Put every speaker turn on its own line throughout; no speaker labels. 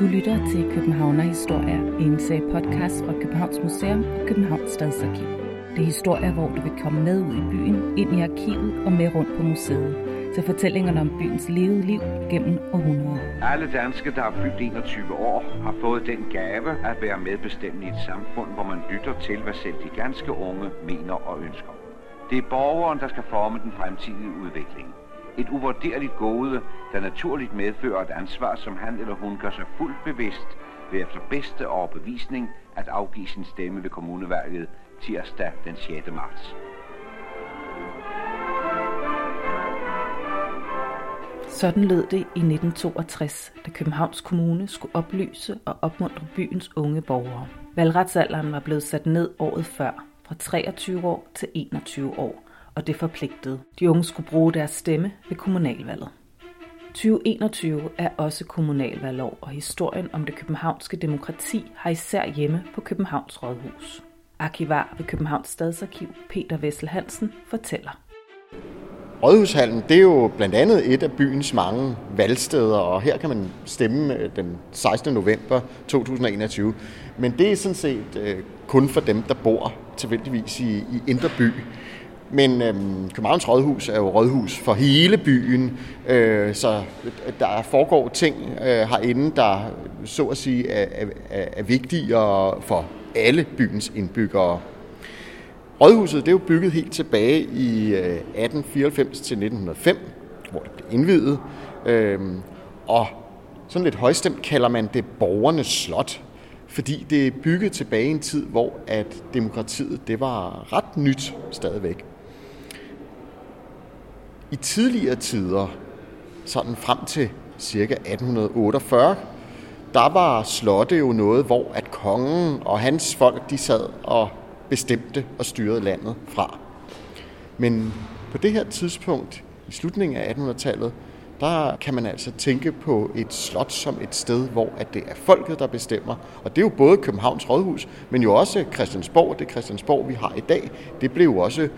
Du lytter til Københavner Historier, en serie podcast fra Københavns Museum og Københavns Stadsarkiv. Det er historier, hvor du vil komme med ud i byen, ind i arkivet og med rundt på museet til fortællingerne om byens levede liv gennem århundreder.
Alle danske, der er fyldt 21 år, har fået den gave at være medbestemmende i et samfund, hvor man lytter til, hvad selv de ganske unge mener og ønsker. Det er borgeren, der skal forme den fremtidige udvikling. Et uvurderligt gode, der naturligt medfører et ansvar, som han eller hun gør sig fuldt bevidst ved efter bedste overbevisning at afgive sin stemme ved kommunevalget tirsdag den 6. marts.
Sådan lød det i 1962, da Københavns Kommune skulle oplyse og opmuntre byens unge borgere. Valgretsalderen var blevet sat ned året før, fra 23 år til 21 år, og det forpligtede. De unge skulle bruge deres stemme ved kommunalvalget. 2021 er også kommunalvalgår, og historien om det københavnske demokrati har især hjemme på Københavns Rådhus. Arkivar ved Københavns Stadsarkiv, Peter Vessel Hansen, fortæller.
Rådhushallen, det er jo blandt andet et af byens mange valgsteder, og her kan man stemme øh, den 16. november 2021. Men det er sådan set øh, kun for dem, der bor tilfældigvis i, i Indre By. Men øhm, Københavns Rådhus er jo rådhus for hele byen, øh, så øh, der foregår ting øh, herinde, der så at sige er, er, er vigtigere for alle byens indbyggere. Rådhuset det er jo bygget helt tilbage i øh, 1894 til 1905, hvor det blev indvidet. Øh, og sådan lidt højstemt kalder man det borgernes slot, fordi det er bygget tilbage i en tid, hvor at demokratiet det var ret nyt stadigvæk. I tidligere tider, sådan frem til ca. 1848, der var slotte jo noget, hvor at kongen og hans folk, de sad og bestemte og styrede landet fra. Men på det her tidspunkt, i slutningen af 1800-tallet, der kan man altså tænke på et slot som et sted, hvor at det er folket, der bestemmer. Og det er jo både Københavns Rådhus, men jo også Christiansborg. Det Christiansborg, vi har i dag, det blev jo også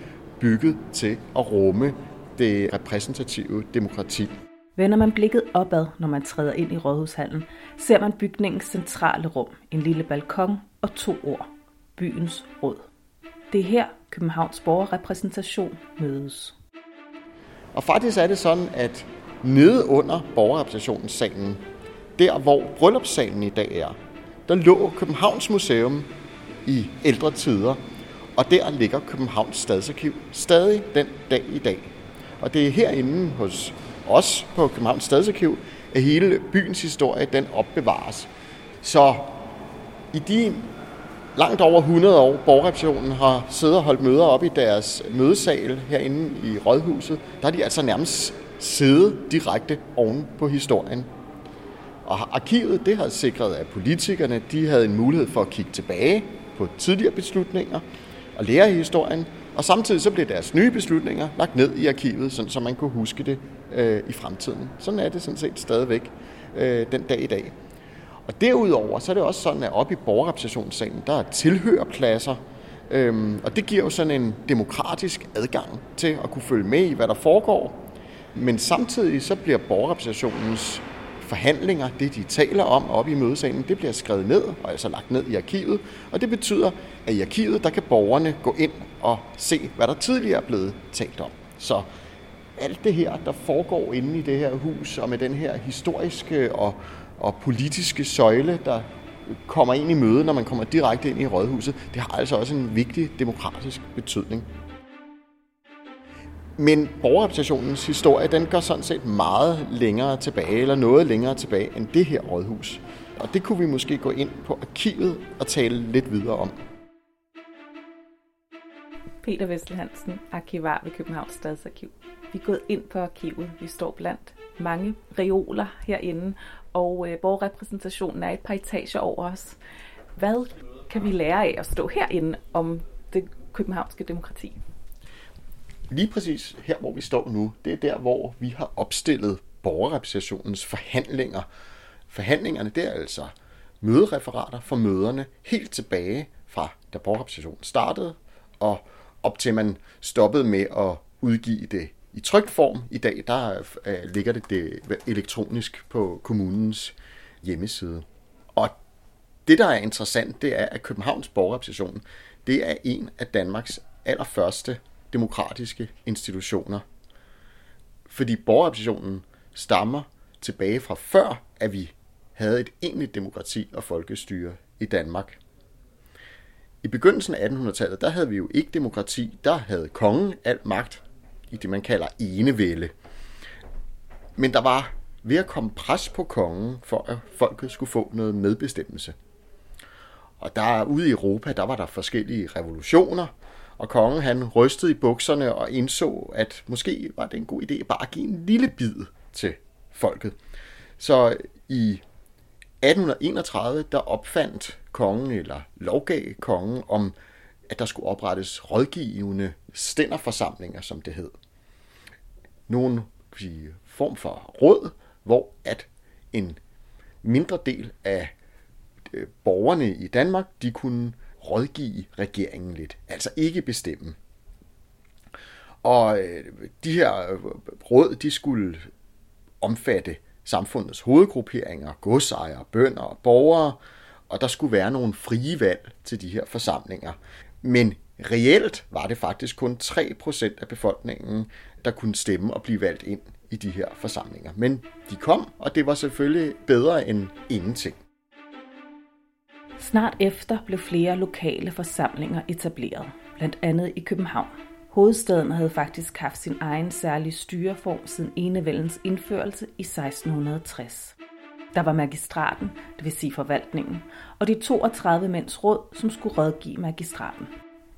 bygget til at rumme det repræsentative demokrati.
Vender man blikket opad, når man træder ind i Rådhushallen, ser man bygningens centrale rum, en lille balkon og to ord. Byens råd. Det er her Københavns borgerrepræsentation mødes.
Og faktisk er det sådan, at nede under borgerrepræsentationssalen, der hvor bryllupssalen i dag er, der lå Københavns Museum i ældre tider, og der ligger Københavns Stadsarkiv stadig den dag i dag. Og det er herinde hos os på Københavns Stadsarkiv, at hele byens historie den opbevares. Så i de langt over 100 år, borgerrepræsentationen har siddet og holdt møder op i deres mødesal herinde i Rådhuset, der har de altså nærmest siddet direkte oven på historien. Og arkivet, det har sikret, at politikerne de havde en mulighed for at kigge tilbage på tidligere beslutninger og lære af historien, og samtidig så blev deres nye beslutninger lagt ned i arkivet, sådan, så man kunne huske det øh, i fremtiden. Sådan er det sådan set stadigvæk øh, den dag i dag. Og derudover så er det også sådan, at oppe i borgerrepræsentationssalen, der er tilhørpladser, øhm, og det giver jo sådan en demokratisk adgang til at kunne følge med i, hvad der foregår. Men samtidig så bliver borgerrepræsentationens forhandlinger, det de taler om oppe i mødesalen, det bliver skrevet ned og altså lagt ned i arkivet. Og det betyder, at i arkivet, der kan borgerne gå ind og se, hvad der tidligere er blevet talt om. Så alt det her, der foregår inde i det her hus, og med den her historiske og, og politiske søjle, der kommer ind i møde, når man kommer direkte ind i rådhuset, det har altså også en vigtig demokratisk betydning. Men borgerrepræsentationens historie, den går sådan set meget længere tilbage, eller noget længere tilbage end det her rådhus. Og det kunne vi måske gå ind på arkivet og tale lidt videre om.
Peter Vessel Hansen, arkivar ved Københavns Stadsarkiv. Vi er gået ind på arkivet. Vi står blandt mange reoler herinde, og øh, borgerrepræsentationen er et par etager over os. Hvad kan vi lære af at stå herinde om det københavnske demokrati?
Lige præcis her, hvor vi står nu, det er der, hvor vi har opstillet borgerrepræsentationens forhandlinger. Forhandlingerne, det er altså mødereferater for møderne helt tilbage fra da borgerrepræsentationen startede, og op til man stoppede med at udgive det i trygt form. I dag der øh, ligger det, det elektronisk på kommunens hjemmeside. Og Det, der er interessant, det er, at Københavns Borgerrepræsentation, det er en af Danmarks allerførste demokratiske institutioner. Fordi borgerrepræsentationen stammer tilbage fra før, at vi havde et egentligt demokrati og folkestyre i Danmark. I begyndelsen af 1800-tallet, der havde vi jo ikke demokrati. Der havde kongen al magt i det, man kalder enevælde. Men der var ved at komme pres på kongen, for at folket skulle få noget medbestemmelse. Og der ude i Europa, der var der forskellige revolutioner, og kongen han rystede i bukserne og indså, at måske var det en god idé bare at give en lille bid til folket. Så i 1831, der opfandt kongen, eller lovgav kongen, om at der skulle oprettes rådgivende stænderforsamlinger, som det hed. Nogle sige, form for råd, hvor at en mindre del af øh, borgerne i Danmark, de kunne rådgive regeringen lidt, altså ikke bestemme. Og øh, de her øh, råd, de skulle omfatte samfundets hovedgrupperinger, godsejere, bønder og borgere, og der skulle være nogle frie valg til de her forsamlinger. Men reelt var det faktisk kun 3% af befolkningen, der kunne stemme og blive valgt ind i de her forsamlinger. Men de kom, og det var selvfølgelig bedre end ingenting.
Snart efter blev flere lokale forsamlinger etableret, blandt andet i København. Hovedstaden havde faktisk haft sin egen særlige styreform siden enevældens indførelse i 1660. Der var magistraten, det vil sige forvaltningen, og de 32 mænds råd, som skulle rådgive magistraten.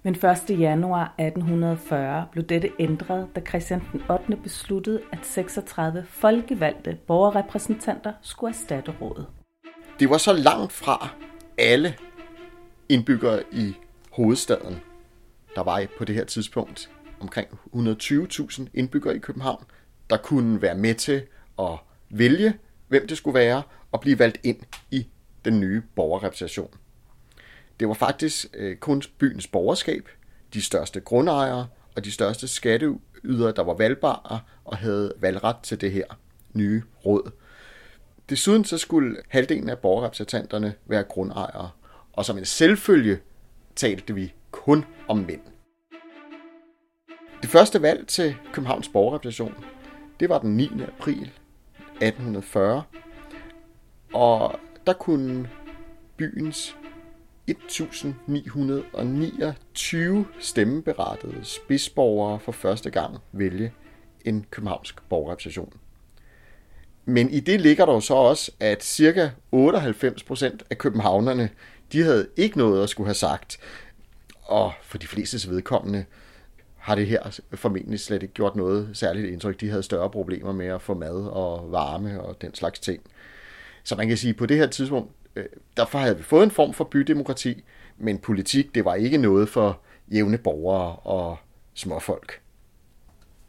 Men 1. januar 1840 blev dette ændret, da Christian den 8. besluttede, at 36 folkevalgte borgerrepræsentanter skulle erstatte rådet.
Det var så langt fra alle indbyggere i hovedstaden. Der var på det her tidspunkt omkring 120.000 indbyggere i København, der kunne være med til at vælge, hvem det skulle være, og blive valgt ind i den nye borgerrepræsentation. Det var faktisk øh, kun byens borgerskab, de største grundejere og de største skatteydere, der var valgbare og havde valgret til det her nye råd. Desuden så skulle halvdelen af borgerrepræsentanterne være grundejere, og som en selvfølge talte vi kun om mænd. Det første valg til Københavns borgerrepræsentation, det var den 9. april 1840, og der kunne byens 1929 stemmeberettede spidsborgere for første gang vælge en københavnsk borgerrepræsentation. Men i det ligger der jo så også, at cirka 98% af københavnerne, de havde ikke noget at skulle have sagt. Og for de flestes vedkommende har det her formentlig slet ikke gjort noget særligt indtryk. De havde større problemer med at få mad og varme og den slags ting. Så man kan sige, at på det her tidspunkt, øh, derfor havde vi fået en form for bydemokrati, men politik, det var ikke noget for jævne borgere og småfolk.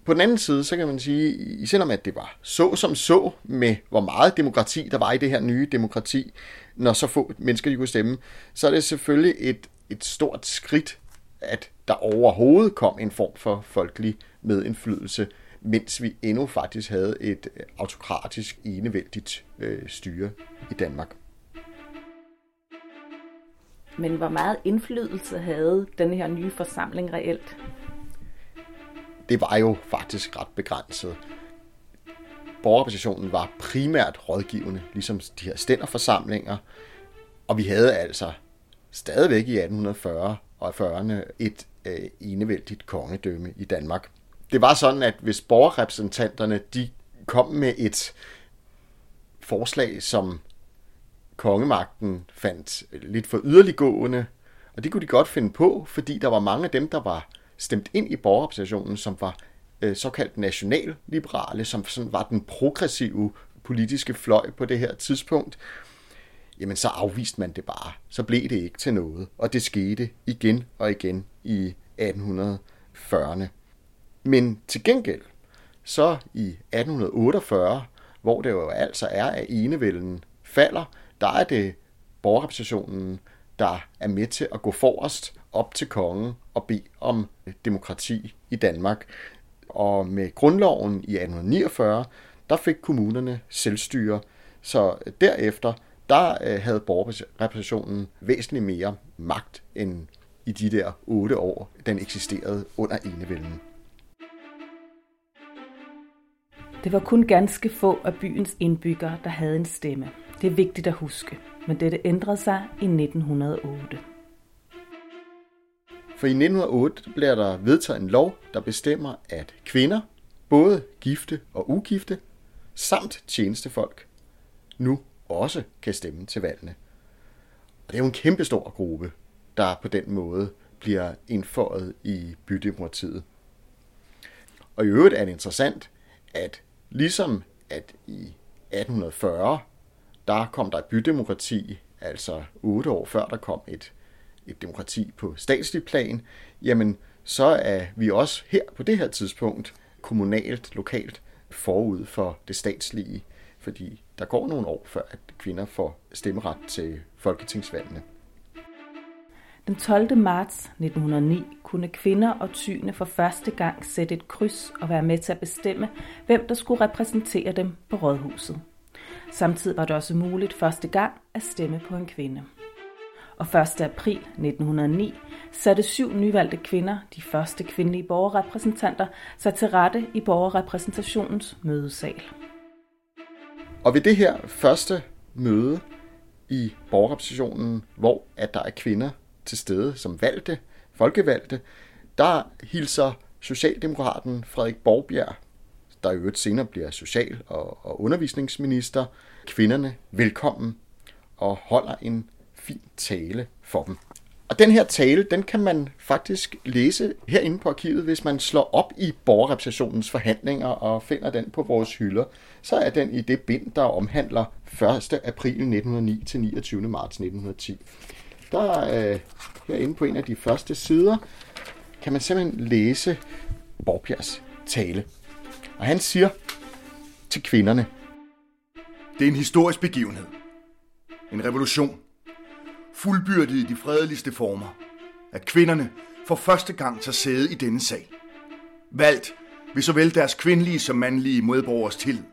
På den anden side, så kan man sige, selvom at det var så som så med, hvor meget demokrati der var i det her nye demokrati, når så få mennesker de kunne stemme, så er det selvfølgelig et, et stort skridt, at der overhovedet kom en form for folkelig medindflydelse, mens vi endnu faktisk havde et øh, autokratisk enevældigt øh, styre i Danmark.
Men hvor meget indflydelse havde den her nye forsamling reelt?
Det var jo faktisk ret begrænset. Borgerrepræsentationen var primært rådgivende, ligesom de her stænderforsamlinger, og vi havde altså stadigvæk i 1840 og 40'erne et øh, enevældigt kongedømme i Danmark. Det var sådan, at hvis borgerrepræsentanterne de kom med et forslag, som kongemagten fandt lidt for yderliggående, og det kunne de godt finde på, fordi der var mange af dem, der var stemt ind i borgerrepræsentationen, som var øh, såkaldt nationalliberale, som sådan var den progressive politiske fløj på det her tidspunkt, jamen så afviste man det bare. Så blev det ikke til noget. Og det skete igen og igen i 1840'erne. Men til gengæld, så i 1848, hvor det jo altså er, at enevælden falder, der er det borgerrepræsentationen, der er med til at gå forrest op til kongen og bede om demokrati i Danmark. Og med grundloven i 1849, der fik kommunerne selvstyre, så derefter der øh, havde borgerrepræsentationen væsentligt mere magt end i de der otte år, den eksisterede under enevælden.
Det var kun ganske få af byens indbyggere, der havde en stemme. Det er vigtigt at huske, men dette ændrede sig i 1908.
For i 1908 bliver der vedtaget en lov, der bestemmer, at kvinder, både gifte og ugifte, samt tjenestefolk, nu også kan stemme til valgene. Og det er jo en kæmpestor gruppe, der på den måde bliver indføjet i bydemokratiet. Og i øvrigt er det interessant, at ligesom at i 1840, der kom der et bydemokrati, altså otte år før der kom et, et demokrati på statslig plan, jamen så er vi også her på det her tidspunkt kommunalt, lokalt forud for det statslige, fordi der går nogle år før, at kvinder får stemmeret til folketingsvalgene.
Den 12. marts 1909 kunne kvinder og tyne for første gang sætte et kryds og være med til at bestemme, hvem der skulle repræsentere dem på rådhuset. Samtidig var det også muligt første gang at stemme på en kvinde. Og 1. april 1909 satte syv nyvalgte kvinder, de første kvindelige borgerrepræsentanter, sig til rette i borgerrepræsentationens mødesal.
Og ved det her første møde i borgerrepræsentationen, hvor at der er kvinder til stede som valgte, folkevalgte, der hilser Socialdemokraten Frederik Borgbjerg, der i øvrigt senere bliver social- og, og undervisningsminister, kvinderne velkommen og holder en fin tale for dem. Og den her tale, den kan man faktisk læse herinde på arkivet, hvis man slår op i borgerrepræsentationens forhandlinger og finder den på vores hylder. Så er den i det bind, der omhandler 1. april 1909 til 29. marts 1910. Der er øh, herinde på en af de første sider, kan man simpelthen læse Borgbjergs tale. Og han siger til kvinderne,
Det er en historisk begivenhed. En revolution. Fuldbyrdet i de fredeligste former. At kvinderne for første gang tager sæde i denne sag. Valgt ved såvel deres kvindelige som mandlige medborgers tillid.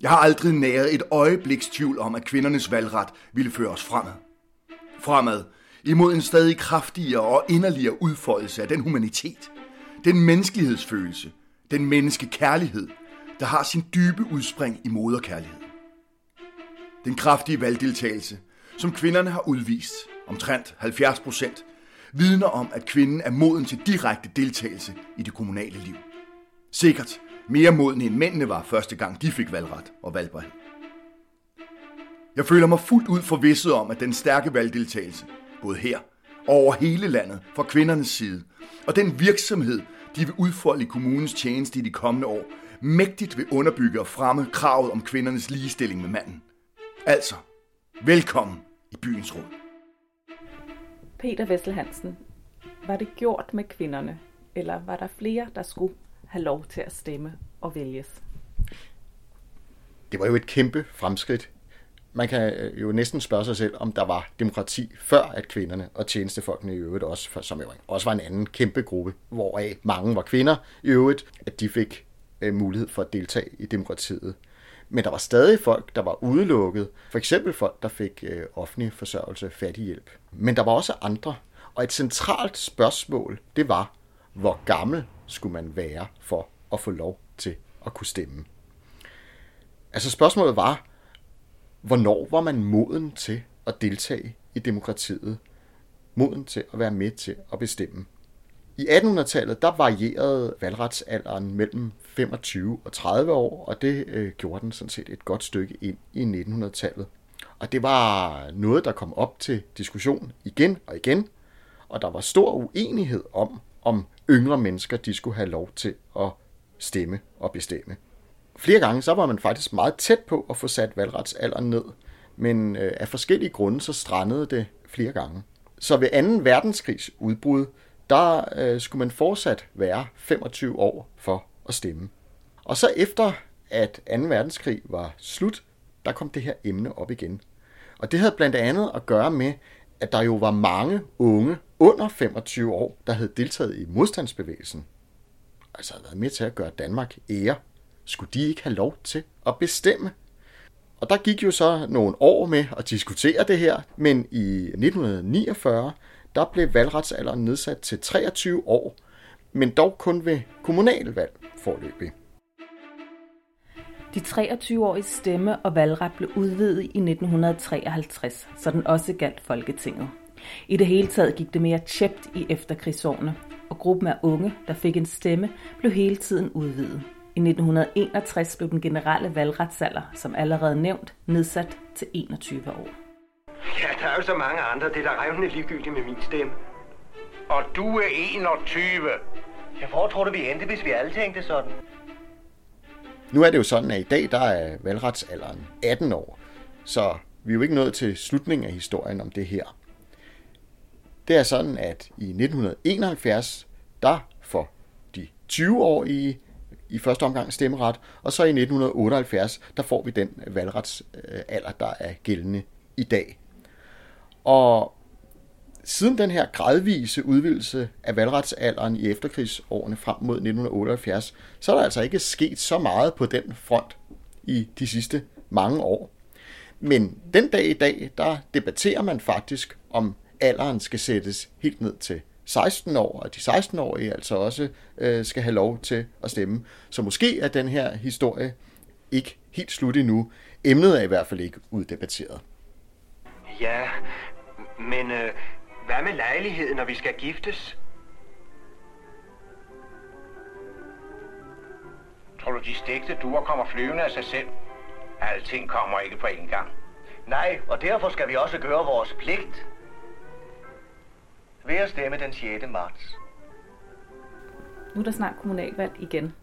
Jeg har aldrig næret et øjebliks tvivl om, at kvindernes valgret ville føre os fremad. Fremad imod en stadig kraftigere og inderligere udfoldelse af den humanitet, den menneskelighedsfølelse, den menneskekærlighed, der har sin dybe udspring i moderkærlighed. Den kraftige valgdeltagelse, som kvinderne har udvist, omtrent 70 procent, vidner om, at kvinden er moden til direkte deltagelse i det kommunale liv. Sikkert mere moden end mændene var første gang de fik valgret og valgbarhed. Jeg føler mig fuldt ud forvisset om, at den stærke valgdeltagelse, både her og over hele landet fra kvindernes side, og den virksomhed, de vil udfolde i kommunens tjeneste i de kommende år, mægtigt vil underbygge og fremme kravet om kvindernes ligestilling med manden. Altså, velkommen i byens råd.
Peter Vessel Hansen, var det gjort med kvinderne, eller var der flere, der skulle have lov til at stemme og vælges?
det var jo et kæmpe fremskridt. Man kan øh, jo næsten spørge sig selv, om der var demokrati før at kvinderne og tjenestefolkene i øvrigt også, som jo også var en anden kæmpe gruppe, hvoraf mange var kvinder i øvrigt, at de fik øh, mulighed for at deltage i demokratiet. Men der var stadig folk, der var udelukket. For eksempel folk, der fik øh, offentlig forsørgelse, fattighjælp. Men der var også andre. Og et centralt spørgsmål, det var, hvor gammel skulle man være for at få lov til at kunne stemme. Altså spørgsmålet var, hvornår var man moden til at deltage i demokratiet? Moden til at være med til at bestemme. I 1800-tallet, der varierede valgretsalderen mellem 25 og 30 år, og det øh, gjorde den sådan set et godt stykke ind i 1900-tallet. Og det var noget, der kom op til diskussion igen og igen, og der var stor uenighed om, om yngre mennesker de skulle have lov til at stemme og bestemme. Flere gange så var man faktisk meget tæt på at få sat valgretsalderen ned, men øh, af forskellige grunde så strandede det flere gange. Så ved 2. verdenskrigs udbrud, der øh, skulle man fortsat være 25 år for at stemme. Og så efter at 2. verdenskrig var slut, der kom det her emne op igen. Og det havde blandt andet at gøre med, at der jo var mange unge under 25 år, der havde deltaget i modstandsbevægelsen. Altså havde været med til at gøre Danmark ære. Skulle de ikke have lov til at bestemme? Og der gik jo så nogle år med at diskutere det her, men i 1949, der blev valgretsalderen nedsat til 23 år, men dog kun ved kommunalvalg forløbig.
De 23-årige stemme- og valgret blev udvidet i 1953, så den også galt Folketinget. I det hele taget gik det mere tjept i efterkrigsårene, og gruppen af unge, der fik en stemme, blev hele tiden udvidet. I 1961 blev den generelle valgretsalder, som allerede nævnt, nedsat til 21 år.
Ja, der er jo så mange andre. Det er da revnende ligegyldigt med min stemme.
Og du er 21.
Ja, hvor tror du, vi endte, hvis vi alle tænkte sådan?
Nu er det jo sådan, at i dag der er valgretsalderen 18 år, så vi er jo ikke nået til slutningen af historien om det her. Det er sådan, at i 1971, der får de 20-årige i første omgang stemmeret, og så i 1978, der får vi den valgretsalder, der er gældende i dag. Og siden den her gradvise udvidelse af valgretsalderen i efterkrigsårene frem mod 1978, så er der altså ikke sket så meget på den front i de sidste mange år. Men den dag i dag, der debatterer man faktisk, om alderen skal sættes helt ned til 16 år, og de 16-årige altså også øh, skal have lov til at stemme. Så måske er den her historie ikke helt slut endnu. Emnet er i hvert fald ikke uddebatteret.
Ja, men øh, hvad med lejligheden, når vi skal giftes?
Tror du, de stegte duer kommer flyvende af sig selv? Alting kommer ikke på en gang.
Nej, og derfor skal vi også gøre vores pligt. Ved at stemme den 6. marts.
Nu er der snart kommunalvalg igen,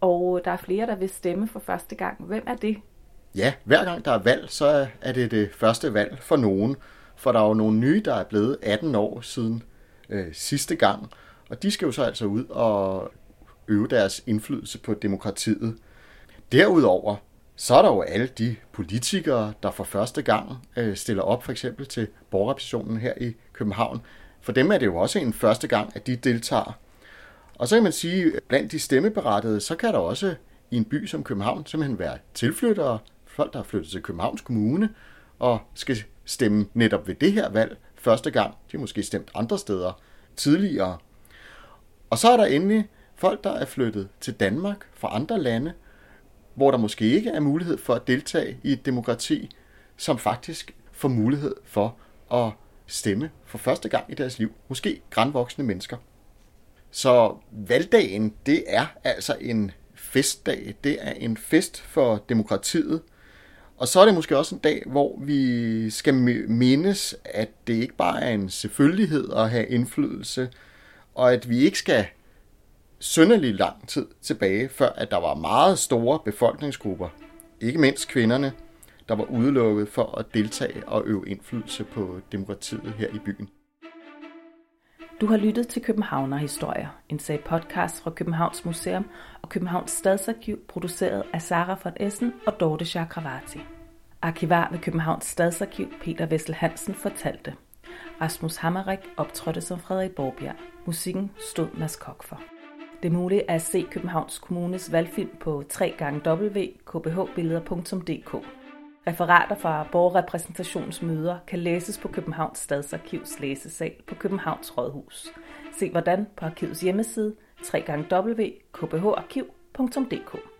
og der er flere, der vil stemme for første gang. Hvem er det?
Ja, hver gang der er valg, så er det det første valg for nogen. For der er jo nogle nye, der er blevet 18 år siden øh, sidste gang. Og de skal jo så altså ud og øve deres indflydelse på demokratiet. Derudover, så er der jo alle de politikere, der for første gang øh, stiller op for eksempel til borgerrepræsentationen her i København. For dem er det jo også en første gang, at de deltager. Og så kan man sige, at blandt de stemmeberettede, så kan der også i en by som København simpelthen være tilflyttere, folk, der har flyttet til Københavns Kommune, og skal stemme netop ved det her valg første gang. De har måske stemt andre steder tidligere. Og så er der endelig folk, der er flyttet til Danmark fra andre lande, hvor der måske ikke er mulighed for at deltage i et demokrati, som faktisk får mulighed for at stemme for første gang i deres liv. Måske grænvoksne mennesker. Så valgdagen, det er altså en festdag. Det er en fest for demokratiet. Og så er det måske også en dag, hvor vi skal mindes, at det ikke bare er en selvfølgelighed at have indflydelse, og at vi ikke skal sønderlig lang tid tilbage, før at der var meget store befolkningsgrupper, ikke mindst kvinderne, der var udelukket for at deltage og øve indflydelse på demokratiet her i byen.
Du har lyttet til Københavner Historier, en sag podcast fra Københavns Museum og Københavns Stadsarkiv, produceret af Sara von Essen og Dorte Chakravarti. Arkivar ved Københavns Stadsarkiv, Peter Vessel Hansen, fortalte. Rasmus Hammerik optrådte som Frederik Borbjerg. Musikken stod Mads Kok for. Det er muligt at se Københavns Kommunes valgfilm på www.kbhbilleder.dk. Referater fra borgerrepræsentationsmøder kan læses på Københavns Stadsarkivs læsesal på Københavns Rådhus. Se hvordan på arkivets hjemmeside www.kbharkiv.dk.